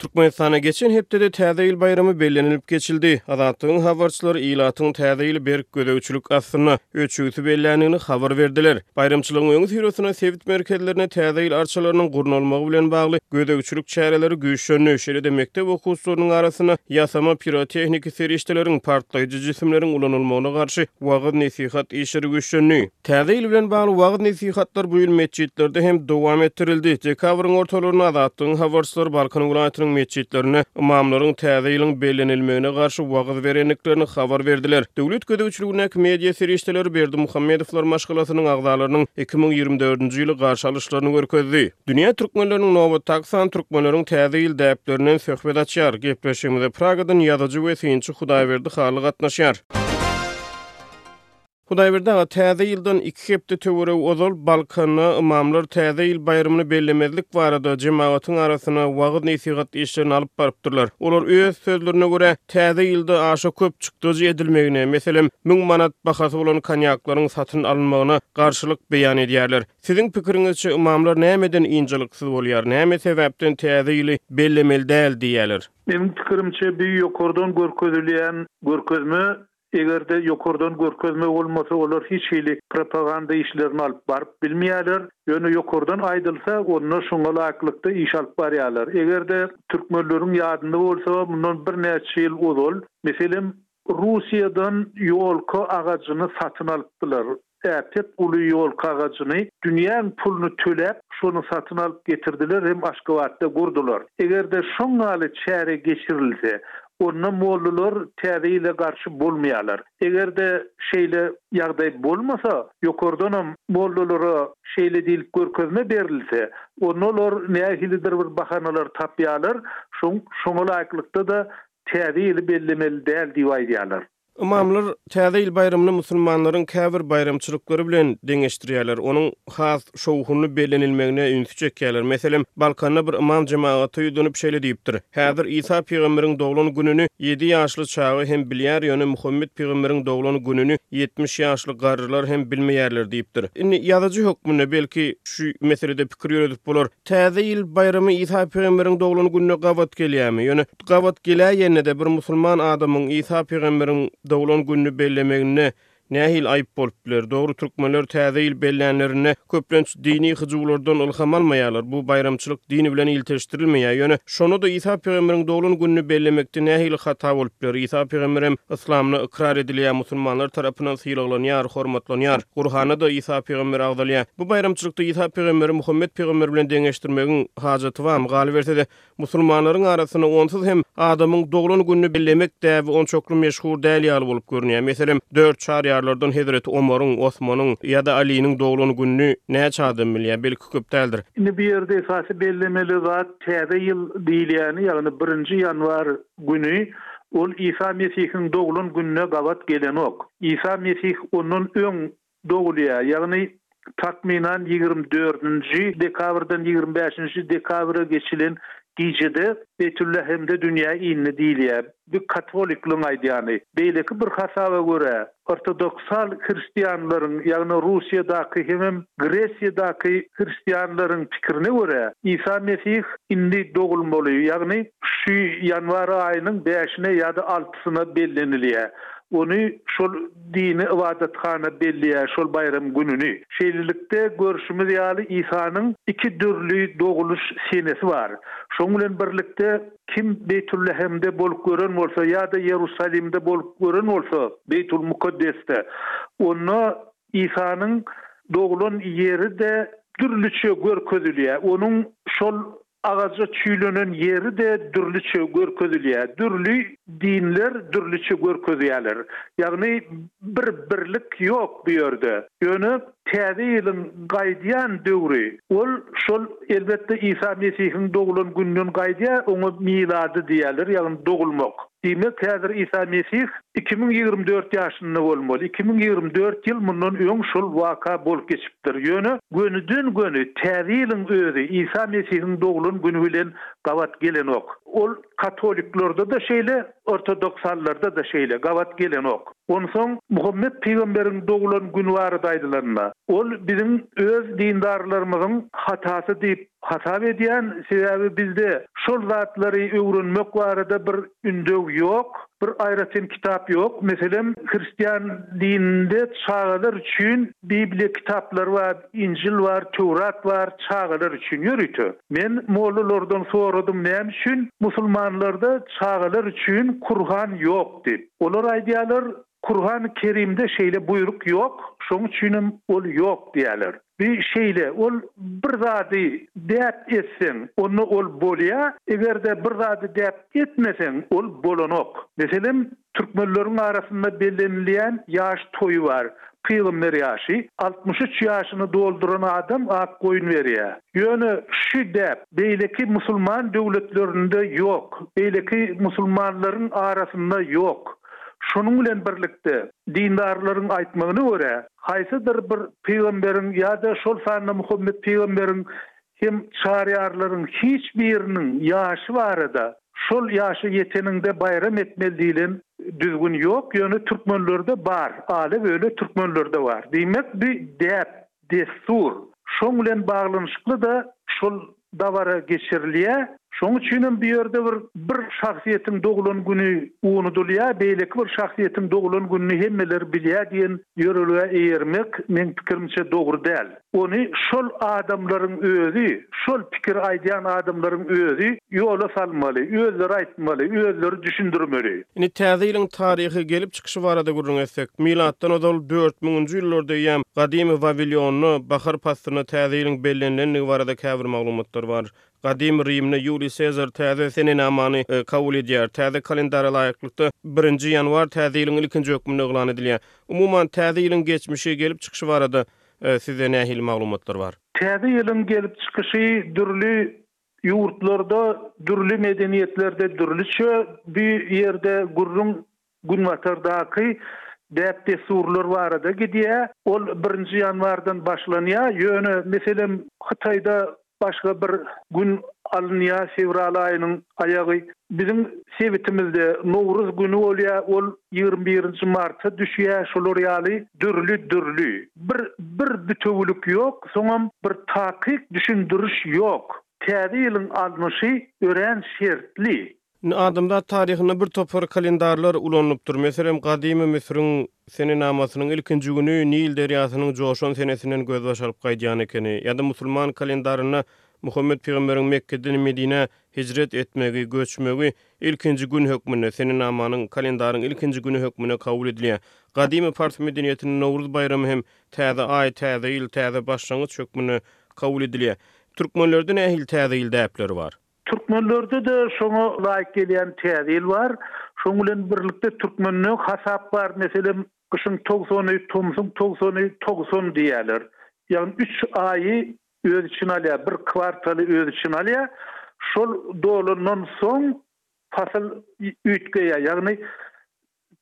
Türkmenistanda geçen hepdede Täze ýyl baýramy bellenilip geçildi. Azatlygyň habarçylary ilatyň Täze ýyly berk gözegçilik astynda öçügsi belländigini habar berdiler. Baýramçylygyň öňüsyrasynda sebit merkezlerinde Täze ýyl arçalarynyň gurnalmagy bilen bagly gözegçilik çäreleri güýçlendi, şeýle-de mekdep okuwçylarynyň arasynda ýasama pirotehniki serişdeleriň, partlaýjy jisimleriň ulanylmagyna garşy wagyz-nesihat işleri güýçlendi. Täze ýyl bilen bagly wagyz-nesihatlar bu ýyl metjitlerde hem dowam etdirildi. Dekabryň ortalarynda Azatlygyň habarçylary Balkan welaýatynyň metjitlerinde ymamlaryň Täze ýylyň bellenilmegine garşy wagyz berendiklerini habar berdiler. Döwlet gözegçiligindäki media serişdeleri Berdimuhamedowlar maşgalasynyň agzalarynyň iki müň ýigrimi dördünji ýyly garşy alyşlaryny görkezdi. Dünýä türkmenleriniň nobatdaky sany türkmenleriň Täze ýyl däplerinden söhbet açýar. Gepleşigimize Pragadan ýazyjy we synçy Hudaýberdi Hally gatnaşýar. Hudaýberdi aga, täze ýyldan iki hepde töweregi ozal Balkanda ymamlar täze ýyl baýramyny bellemezlik barada jemagatyň arasyna wagyz-nesihat işlerini alyp barypdyrlar. Olar öz sözlerine görä, täze ýylda aşa köp çykdajy edilmegine, meselem, müň manat bahasy bolan konýaklaryň satyn alynmagyna garşylyk beýan edýärler. Siziň pikiriňizçe, ymamlar nämeden ynjalyksyz bolýar, näme sebäpden täze ýyly bellemeli däl diýýärler? Meniň pikirimçe, bu ýokardan görkezilýän görkezme Eger-de ýokardan görkezme bolmasa olar hiç hili propaganda işlerini alyp baryp bilmeýärler. Ýöne ýokardan aýdylsa onda şoňa laýyklykda iş alyp barýarlar. Eger-de türkmenleriň ýadynda bolsa mundan birnäçe ýyl ozal meselem Russiýadan ýolka agajyny satyn alypdylar. Äpet uly ýol kagajyny, dünýäň puluny töläp, şony satyn alyp getirdiler hem Aşgabatda gurdular. Eger-de şoň ýaly çäre geçirilse, onda mollalar Täze ýyla garşy bolmaýarlar. Eger-de şeýle ýagdaý bolmasa, ýokardanam mollalara şeýle diýlip görkezme berilse, onda olar nähilidir bir bahanalar tapýarlar, şoň, şoňa laýyklykda-da Täze ýyly bellemeli däl diýip aýdýarlar. Ymamlar Täze ýyl baýramyny musulmanlaryň käbir baýramçylyklary bilen deňeşdirýärler, onuň has şowhunly bellenilmegine ünsi çekýärler. Meselem, Balkanda bir ymam jemagata ýüzlenip şeýle diýipdir, Häzir Isa pygamberiň doglan gününi ýedi ýaşly çaga hem bilýär, ýöne Muhammet pygamberiň doglan gününi ýetmiş ýaşly garrylar hem bilmeýärler diýipdir. Indi ýazyjy hökmünde, belki, şu meselede pikir ýöredip bolar, Täze ýyl baýramy Isa pygamberiň doglan gününe gabat gelýärmi? Ýöne Gabat geläýende-de bir musulman adamyň Isa pygamberiň doglan gününi bellemeginde nähili aýyp bolup biler? Dogry türkmenler täze ýyl bellänlerinde köplenç dini hyjuwlardan ylham almaýarlar. Bu baýramçylyk din bilen ilteşdirilmeýär. Ýöne şonda-da Isa pygamberiň doglan gününi bellemekde nähili hata bolup biler? Isa pygamberem yslamda ykrar edilýär, musulmanlar tarapyndan sylaglanýar, hormatlanýar. Gurhanda-da Isa pygamber agzalýar. Bu baýramçylykda Isa pygamberi Muhammet pygamber bilen deňeşdirmegiň hajaty barmy? Galyberse-de Musulmanlaryň arasynda onsuz hem adamyň doglan gününi bellemek däbi onçakly meşhur däl ýaly bolup görünýär. Meselem, dört çaryýarlardan hezreti Omaryň, Osmanyň ýa-da Aliniň doglan gününi näçe adam bilýär? Belki köp däldir. Indi bu ýerde esasy bellemeli zat Täze ýyl diýilýäni, ýagny birinji ýanwar güni ol Isa Mesihiň doglan gününe gabat gelenok. Isa Mesih ondan öň dogulýar, ýagny takmynan ýigrimi dördünji dekabrdan ýigrimi bäşinji dekabra geçilen gijede Beýtüllehemde dünýä indi diýilýär. Bu katolikligiň aýdýany. Beýleki bir hasaba görä, ortodoksal hristianlaryň, ýagny Russiýadaky hemem Gresiýadaky hristianlaryň pikirine görä, Isa Mesih indi dogulmaly, ýagny şu ýanwar aýynyň bäşine ýa-da altysyna bellenilýär. Ony şol Dini ybadathana belleýär şol baýram gününi. Şeýlelikde, görşümiz ýaly, Isanyň iki dürli dogluş senesi bar. Şoň bilen birlikde, kim Beýtullehemde bolup gören bolsa ýa-da Iýerusalimde bolup gören bolsa, Beýtulmukaddesde, onda Isanyň doglan ýeri-de dürlüçe görkezilýär. Onuň şol Agaja çüýlenen ýeri-de dürlüçe görkezilýär. Dürli dinler dürlüçe görkezýärler. Ýagny bir birlik ýok bu ýerde. Ýöne Täze ýylyň gaýdýan döwri, ol şol elbetde Isa Mesihiň doglan gününden gaýdýar, oňa Milady diýýärler, ýagny dogulmak. Diýmek, häzir Isa Mesih iki müň ýigrimi dört ýaşynda bolmaly. Iki müň ýigrimi dört ýyl mundan öň şol waka bolup geçipdir. Ýöne gönüden-göni Täze ýylyň özi Isa Mesihiň doglan güni bilen gabat gelenok. Ol katoliklerde-de şeýle, ortodoksallarda-da şeýle gabat gelenok. Onsoň Muhammet pygamberiň doglan güni barada aýdylanda, ol biziň öz dindarlarymyzyň hatasy diýip Hasap edýän, sebäbi bizde şol zatlary öwrenmek barada bir ündew ýok, bir aýratyn kitap ýok. Meselem, hristian dininde çagalar üçin Bibliýa kitaplary bar, Injil bar, Töwrat bar, çagalar üçin. Ýörite men mollalardan soradym, näme üçin musulmanlarda çagalar üçin Kurhan ýok diýip. Olar aýdýarlar, Kurgany Kerimde şeýle buýruk ýok, şoň üçinem ol ýok diýýärler. Bi şeýle, ol bir zady däp etseň, onda ol bolýa, eger-de bir zady däp etmeseň, ol bolanok. Meselem, türkmenleriň arasynda bellenilýän ýaş toýy bar, pygamber ýaşy. Altmyş üç ýaşyny dolduran adam ak goýun berýä. Ýöne şu däp beýleki musulman döwletlerinde ýok, beýleki musulmanlaryň arasynda ýok. Şonuň bilen birlikde, dindarlaryň aýtmagyna görä, haýsydyr bir pygamberiň ýa-da şol sanda Muhammet pygamberiň hem çaryýarlaryň hiç biriniň ýaşy barada, şol ýaşa ýeteniňde baýram etmeli diýlen düzgün ýok, ýöne türkmenlerde bar, ala-böle türkmenlerde bar. Diýmek, bu däp, dessur. Şoň bilen baglanyşykly-da şol dabara geçirilýär. Şoň üçin hem bu ýerde bir bir şahsyýetiň doglan güni unudylýar, beýleki bir şahsyýetiň doglan gününi hemmeler bilýär diýen ýörelgä eýermek, meň pikirimçe, dogry däl. Ony şol adamlaryň özi, şol pikir aýdýan adamlaryň özi ýola salmaly, özleri aýtmaly, özleri düşündirmeli. Indi Täze ýylyň taryhy gelip çykyşy barada gürrüň etsek, milatdan ozal dört müňünji ýyllarda eýýäm gadymy Wawilýonda bahar paslynda Täze ýylyň bellenilendigi barada käbir maglumatlar bar. Gadymy Rimde Ýuliý Sezar täze senenamany kabul edýär. Täze kalendara laýyklykda, birinji ýanwar Täze ýylyň ilkinji hökmünde yglan edilýär. Umuman, Täze ýylyň geçmişi, gelip çykyşy barada sizde nähili maglumatlar bar? Täze ýylyň gelip çykyşy dürli Ýurtlarda dürli medeniýetlerde dürlüçe bu ýerde gürrüň günbatardaky däp-dessurlar barada gidýär. Ol birinji ýanwardan başlanýar, ýöne meselem Hytaýda başga bir gün alynýar fewral aýynyň aýagy. Biziň sebitimizde Nowruz güni bolýar, ol ýigrimi birinji marta düşýär, şolar ýaly dürli dürli. Bir bir bitewülik ýok soňam bir takyk düşündiriş ýok. Täze ýylyň almyşy örän şertli. Indi adamzat taryhynda bir topar kalendarlar ulanylypdyr. Meselem gadymy Müsüriň senenamasynyň ilkinji güni Nil derýasynyň joşan senesinden gözbaş alyp gaýdýan ekeni. Ýa-da musulman kalendarynda Muhammet pygamberiň Mekgeden Medinä hijret etmegi, göçmegi, Ilkinji gün hökmünde, senenamanyň, kalendaryň ilkinji güni hökmünde kabul edilýär. Gadymy pars medeniýetinde Nowruz baýramy hem Täze aý, Täze ýyl, Täze başlangyç hökmünde kabul edilýär. Türkmenlerde nähili Täze ýyl däpleri bar? Türkmenlerde-de şoňa laýyk gelýän Täze ýyl bar. Şonuň bilen birlikde türkmende hasap bar, meselem, gyşyň togsany, tomsuň togsany, togsan diýýärler. Ýagny üç aýy öz içine alýar, bir kwartaly öz içine alýar. Şol dolandan soň pasyl üýtgeýär, ýagny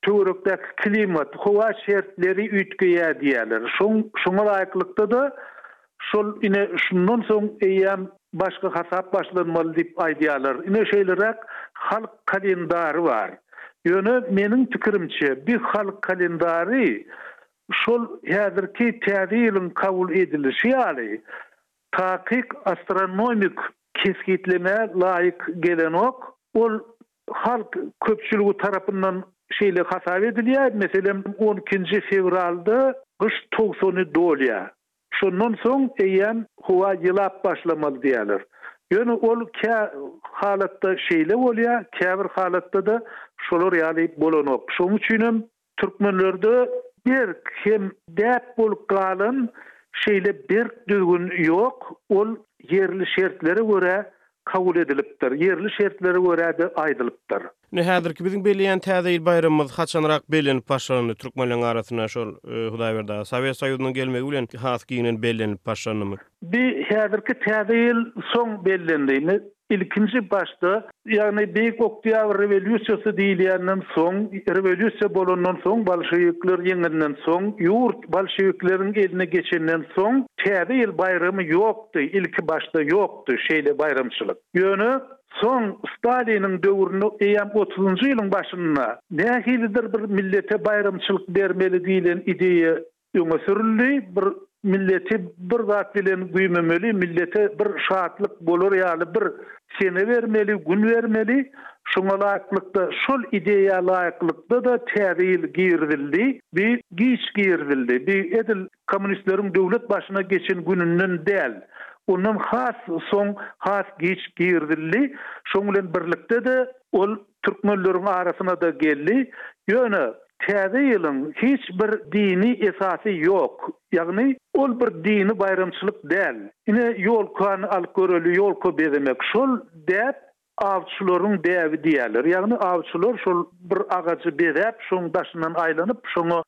töwerekdäki klimat, howa şertleri üýtgeýär diýýärler. Şoň şoňa laýyklykda-da şol ine şundan soň eýýäm başga hasap başlanmaly diýip aýdýarlar. Ine şeýleräk halk kalendary bar. Ýöne meniň pikirimçe, bi halk kalendary Şol häzirki Täze ýylyň kabul edilişi ýaly, takyk astronomik kesgitleme laýyk gelenok. Ol halk köpçüligi tarapyndan şeýle hasap edilýär, meselem, on ikinji fewralda gyş togtany dolýar. Şondan soň eýýäm howa ýylap başlamaly diýýärler. Ýöne ol kä halatda şeýle bolýar, käbir halatda-da şolar ýaly bolanok. Şonuň üçin hem Türkmenlerde berk hem däp bolup galan şeýle berk düzgün ýok, ol ýerli şertlere görä kabul edilipdir, ýerli şertlere görä-de aýdylypdyr. Indi häzirki biziň belleýän Täze ýyl baýramymyz haçanrak bellenip başlandy? Türkmenleriň arasynda şol Hudaýberdi aga, Sowet Soýuzynyň gelmegi bilen has giňden bellenip başlandymy? Bi häzirki Täze ýyl soň bellendi. Indi Ilkinji başda, ýagny Beýik Oktýabr rewolýusiýasy diýilýänden soň, rewolýusiýa bolandan soň, bolşewikler ýeňenden soň, ýurt bolşewikleriň eline geçenden soň, Täze ýyl baýramy ýokdy, ilki başda ýokdy şeýle baýramçylyk. Ýöne soň Staliniň döwründe eýýäm otuzynjy ýylyň başynda nähilidir bir millete baýramçylyk bermeli diýlen ideýa öňe sürüldi. Bir milleti bir zat bilen güýmemeli, millete bir şatlyk bolar ýaly bir sene bermeli, gün bermeli. Şoňa laýyklykda, şol ideýa laýyklykda-da täze ýyl girizildi. Bi giç girizildi. Bi edil kommunistleriň döwlet başyna geçen gününden däl. Ondan has soň, has giç girizildi. Şoň bilen birlikde-de, ol Türkmenleriň arasyna-da geldi. Ýöne Täze ýylyň hiç bir dini esasy ýok. Ýagny, ol bir dini baýramçylyk däl. Ine, ýolkany alyp göreli, ýolka bezemek. Şol däp awçylaryň däbi diýýärler. Ýagny, awçylar şol bir agajy bezäp, şoň daşyndan aýlanyp, şoňa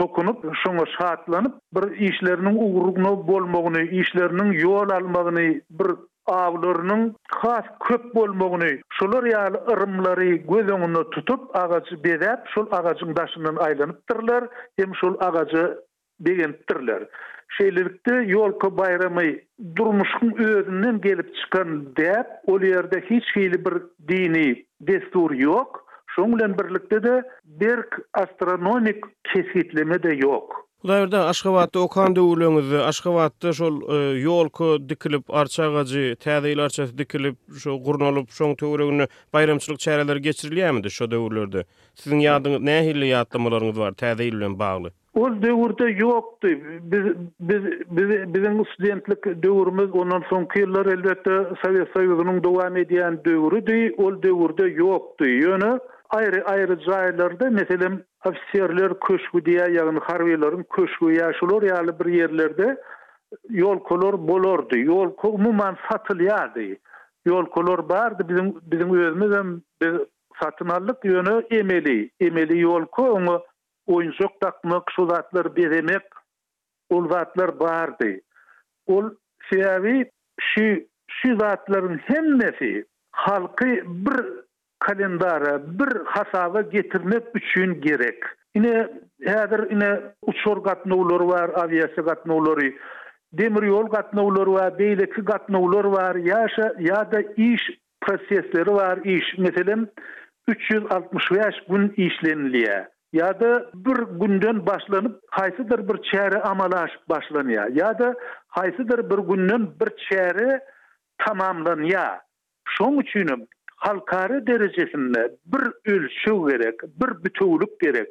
tokunyp, şoňa şatlanyp, bir işleriniň ugruny bolmagyny, işleriniň ýol almagyny, bir awlarynyň has köp bolmagyny, şular ýaly yrymlary göz öňünde tutup, agajy bezäp, şol agajyň daşyndan aýlanypdyrlar hem şol agaja begenipdirler. Şeýlelikde, ýolka baýramy durmuşyň özünden gelip çykan däp, ol ýerde hiç hili bir dini dessur ýok, şoň bilen birlikde-de berk astronomik kesgitleme-de ýok. Hudaýberdi, Aşgabatda okan döwürleriňizde, Aşgabatda şol ýolka dikilip, arça agajy, Täze ýyl arçasy dikilip, şo gurnalyp, şoň töwereginde baýramçylyk çäreleri geçirilýärmidi şo döwürlerde? Siziň ýadyňyz, nähili ýatlamalaryňyz bar Täze ýyl bilen bagly? Ol döwürde ýokdy. Biz, biz, biz, biziň studentlik döwrümiz, ondan soňky ýyllar, elbetde, Sowet Soýuzynyň dowam edýän döwrüdi, ol döwürde ýokdy. Ýöne aýry-aýry jaýlarda, meselem, Ofiserler köşgi diýýär, ýagny harbylaryň köşgi ýa şular ýaly bir ýerlerde ýolkalar bolardy. Ýolka umuman satylýardy. Ýolkalar bardy, biziň biziň özümizem biz satyn aldyk, ýöne emeli, emeli ýolka, oňa oýunjak dakmak, şo zatlary bezemek Ol zatlar bardy. Ol sebäbi şu şu zatlaryň hemmesi halky bir kalendara, bir hasaba getirmek üçin gerek. Ine häzir ine uçar gatnawlary bar, awiasiýa gatnawlary, demir ýol gatnawlary bar, beýleki gatnawlar bar, ýa-da iş prosesleri bar iş, meselem, üç ýüz altmyş bäş gün işlenilýär ýa-da bir günden başlanyp haýsydyr bir çäre amala aşyp başlanýar ýa-da haýsydyr bir günden bir çäre tamamlanýar. Şoň üçin hem halkara derejesinde bir ölçeg gerek, bir bitewülik gerek.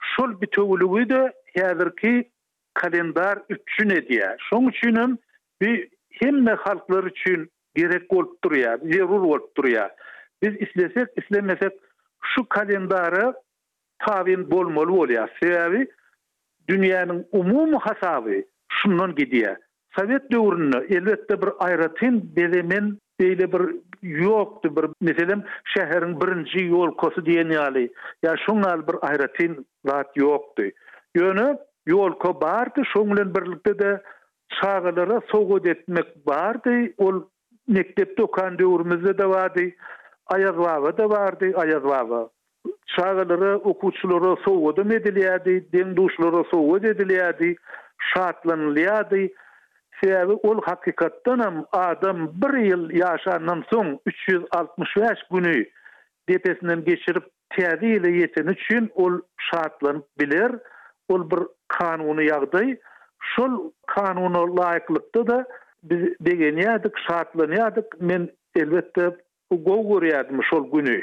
Şol bitewüligi-de häzirki kalendar üpjün edýär. Şoň üçin hem bu hemme halklar üçin gerek bolup durýar, zerur bolup durýar. Biz islesek, islemesek şu kalendara tabyn bolmaly bolýarys. Sebäbi dünýäniň umumy hasaby şundan gidýär. Sowet döwründe elbetde bir aýratyn bezemen beýle bir ýokdy, bir meselem şäheriň birinji ýolkasy diýen ýaly ýa şoň ýaly bir aýratyn zat ýokdy. Ýöne ýolka bardy, şoň bilen birlikde-de çagalara sowgat etmek bardy, ol Mekdepde okan döwrümizde-de bardy. Aýazbaba-da bardy, Aýazbaba. Çagalara, okuwçylara sowgadam edilýärdi, deň-duşlara sowgat edilýärdi, şatlanylýardy. Sebäbi ol hakykatdanam adam bir ýyl ýaşandan soň üç ýüz altmyş bäş güni depesinden geçirip täze ýyla ýeteni üçin ol şatlanyp biler, ol bir kanuny ýagdaý, şol kanuna laýyklykda-da biz begenýärdik, şatlanýardyk, men elbetde gowy görýärdim şol güni.